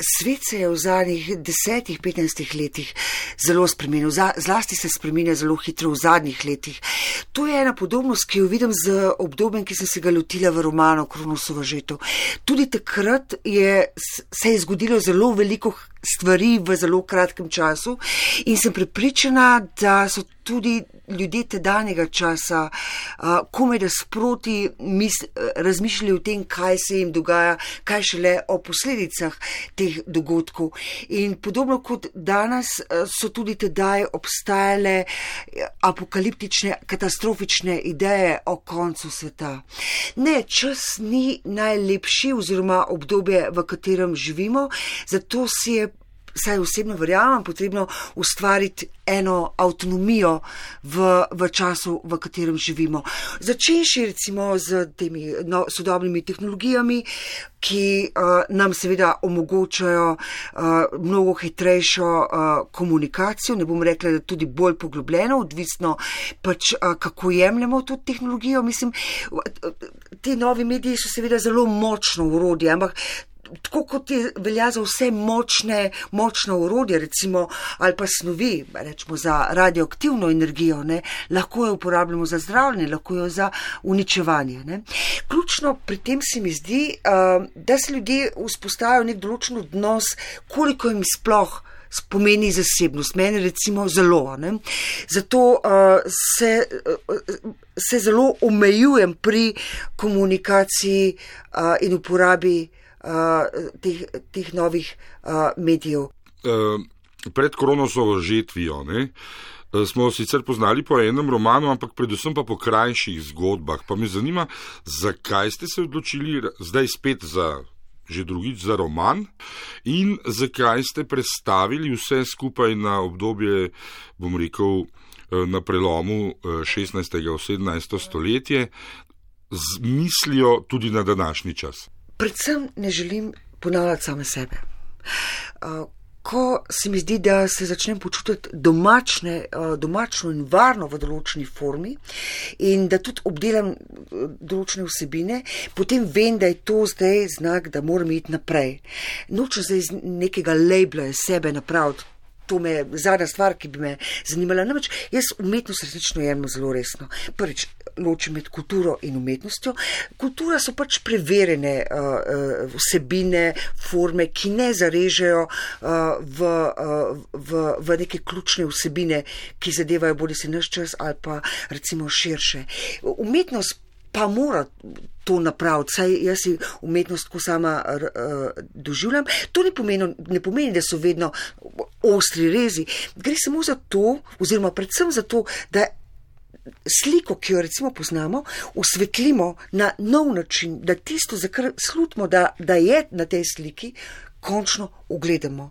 Svet se je v zadnjih desetih, petnajstih letih zelo spremenil, zlasti se spremenja zelo hitro v zadnjih letih. To je ena podobnost, ki jo vidim z obdobjem, ki sem se ga lotila v romanu Kronosova žeto. Tudi takrat je, se je zgodilo zelo veliko stvari v zelo kratkem času in sem prepričana, da so tudi ljudje tedanjega časa komaj da sproti razmišljali o tem, kaj se jim dogaja, kaj šele o posledicah teh dogodkov. In podobno kot danes so tudi tedaj obstajale apokaliptične, katastrofične ideje o koncu sveta. Ne, čas ni najlepši oziroma obdobje, v katerem živimo, zato si je saj osebno verjamem, potrebno ustvariti eno avtonomijo v, v času, v katerem živimo. Začenši recimo z temi no, sodobnimi tehnologijami, ki uh, nam seveda omogočajo uh, mnogo hitrejšo uh, komunikacijo, ne bom rekla, da tudi bolj poglobljeno, odvisno pač, uh, kako jemljemo to tehnologijo. Mislim, te novi mediji so seveda zelo močno urodje, ampak tako kot je velja za vse močne, močno urodje, recimo, ali pa snovi, rečemo za radioaktivno energijo, ne, lahko jo uporabljamo za zdravljenje, lahko jo za uničevanje. Ne. Ključno pri tem se mi zdi, uh, da se ljudje vzpostajajo nek določen odnos, koliko jim sploh. Spomeni zasebnost, meni recimo zelo. Ne? Zato uh, se, uh, se zelo omejujem pri komunikaciji uh, in uporabi teh, teh novih uh, medijev. Uh, pred koronosovo žetvijo ne, smo sicer poznali po enem romanu, ampak predvsem pa po krajših zgodbah. Pa me zanima, zakaj ste se odločili zdaj spet za. Že drugič za roman, in zakaj ste predstavili vse skupaj na obdobje, bom rekel, na prelomu 16. in 17. stoletje, z mislijo tudi na današnji čas predvsem ne želim ponavljati same sebe. Uh, ko se mi zdi, da se začnem počutiti domačne, uh, domačno in varno v določeni formi in da tudi obdelam uh, določene vsebine, potem vem, da je to zdaj znak, da moram iti naprej. Nočem zdaj iz nekega labla sebe napraviti. To me je zadnja stvar, ki bi me zanimala. Namreč jaz umetnost resnično jemljem zelo resno. Prvič, ločim med kulturo in umetnostjo. Kultura so pač preverjene uh, vsebine, forme, ki ne zarežejo uh, v, uh, v, v neke ključne vsebine, ki zadevajo bodi si naš čas ali pa recimo širše. Umetnost pa mora to napraviti, saj jaz si umetnost ko sama uh, doživljam. To ne pomeni, ne pomeni, da so vedno ostri rezi. Gre samo za to, oziroma predvsem za to, da sliko, ki jo recimo poznamo, osvetlimo na nov način, da tisto, za kar slutimo, da, da je na tej sliki, končno ugledamo.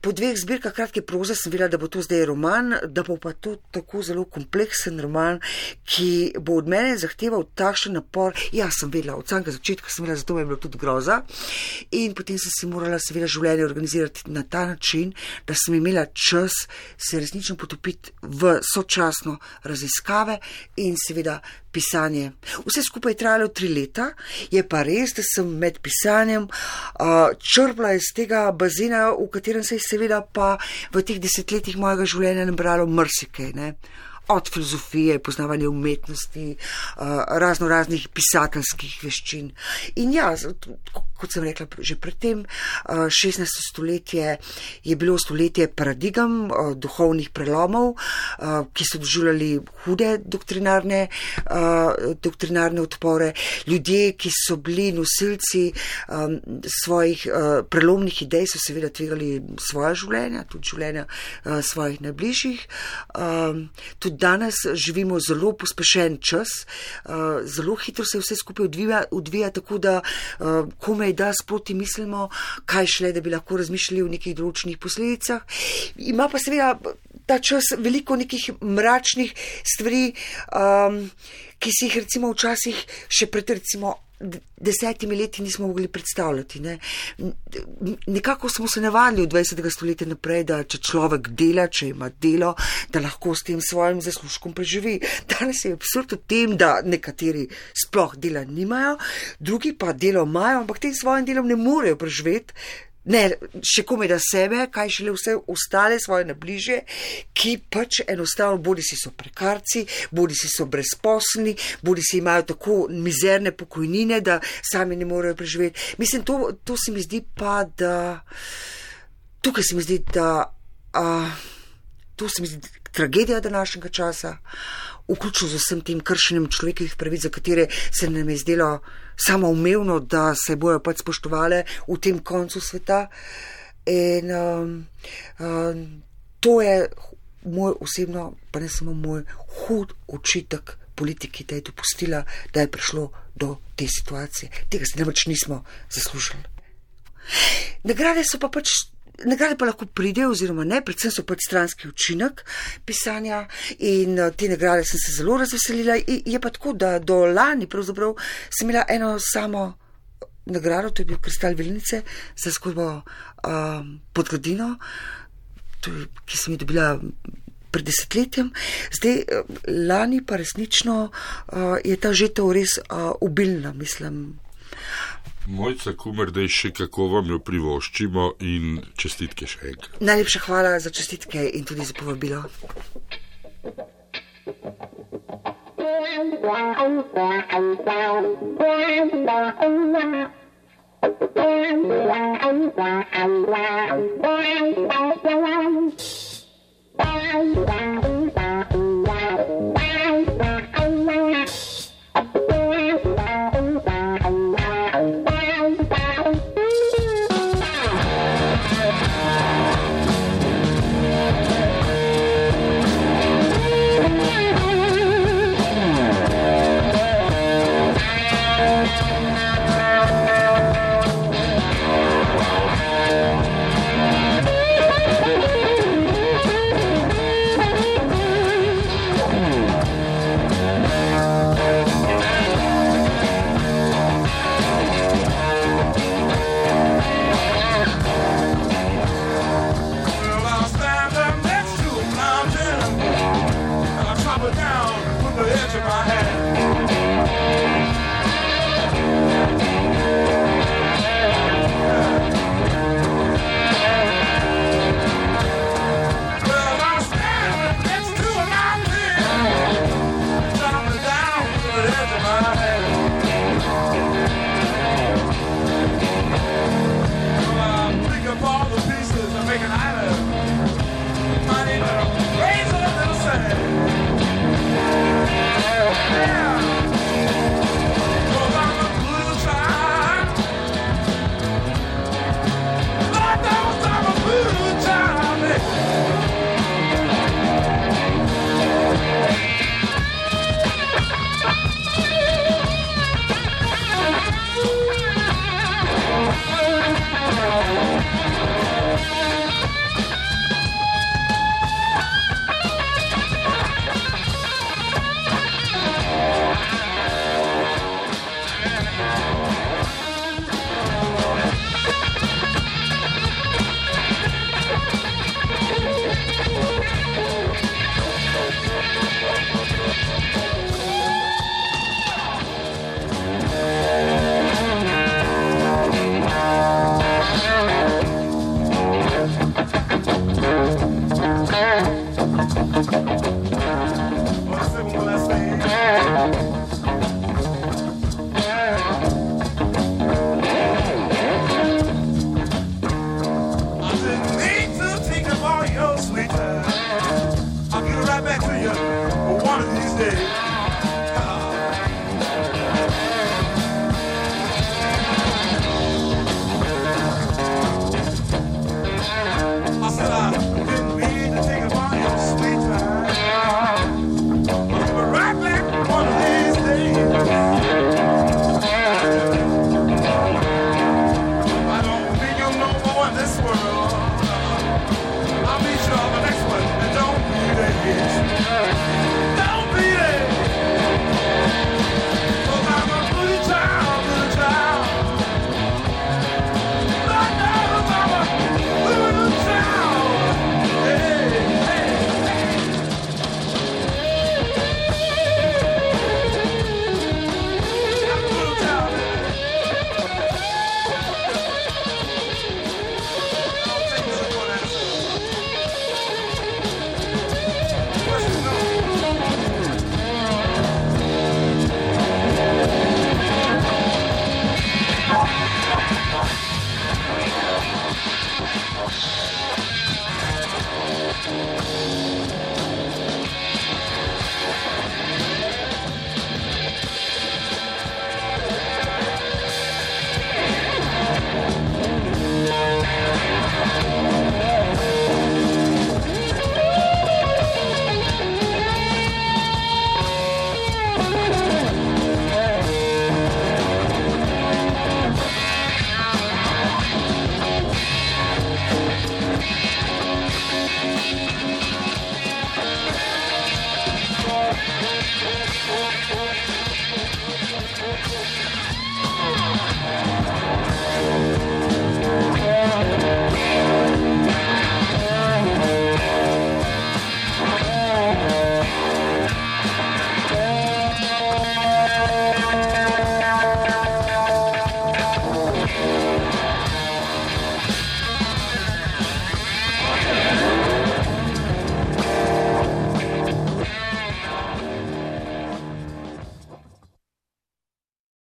Po dveh zbirkah kratke proze sem videla, da bo to zdaj roman, da bo pa to tako zelo kompleksen roman, ki bo od mene zahteval takšen napor. Ja, sem vedela, od samega začetka sem vedela, zato mi je bilo tudi groza. In potem sem se morala seveda življenje organizirati na ta način, da sem imela čas se resnično potopiti v sočasno raziskave in seveda pisanje. Vse skupaj je trajalo tri leta, je pa res, da sem med pisanjem uh, črpala iz tega bazena, v katerem se je seveda pa v teh desetletjih mojega življenja nabralo mrsikaj. Ne? Od filozofije, poznavanja umetnosti, uh, razno raznih pisateljskih veščin. In ja, kot sem rekla že predtem, 16. Eh, stoletje je bilo stoletje paradigem, eh, duhovnih prelomov, eh, ki so doživljali hude doktrinarne, doktrinarne odpore. Ljudje, ki so bili nosilci svojih prelomnih idej, so seveda tvegali svoje življenja, tudi življenja svojih najbližjih. Tudi danes živimo zelo pospešen čas, zelo hitro se vse skupaj odvija, odvija tako da komaj da sproti mislimo, kaj šele, da bi lahko razmišljali o nekih določenih posledicah. Ima pa seveda ta čas veliko nekih mračnih stvari, um, ki si jih recimo včasih še pred recimo desetimi leti nismo mogli predstavljati. Ne. Nekako smo se navadili od 20. stoletja naprej, da če človek dela, če ima delo, da lahko s tem svojim zaslužkom preživi. Danes je absurd v tem, da nekateri sploh dela nimajo, drugi pa delo imajo, ampak tem svojim delom ne morejo preživeti. Ne še komaj da sebe, kaj šele vse ostale svoje nabliže, ki pač enostavno bodi si so prekarci, bodi si so brezposlni, bodi si imajo tako mizerne pokojnine, da sami ne morejo preživeti. Mislim, to, to se mi zdi pa, da tukaj se mi zdi, da. Uh, To se mi zdi tragedija današnjega časa, vključno z vsem tem kršenjem človekovih pravic, za katere se nam je zdelo samo umevno, da se bojo pač spoštovale v tem koncu sveta. In um, um, to je moj osebno, pa ne samo moj, hud očitek politiki, da je dopustila, da je prišlo do te situacije. Tega si namreč nismo zaslužili. Nagrade so pa pač Nagrade pa lahko pridejo, oziroma ne, predvsem so pač stranski učinek pisanja in uh, te nagrade sem se zelo razveselila. I, je pa tako, da do lani pravzaprav sem imela eno samo nagrado, to je bil Kristal Vilnice za zgodbo um, pod gradino, ki sem jo dobila pred desetletjem. Zdaj, uh, lani pa resnično uh, je ta žetev res uh, obilna, mislim. Mojca Kumer, da je še kako vam jo privoščimo in čestitke še enkrat. Najlepša hvala za čestitke in tudi za povabilo. You.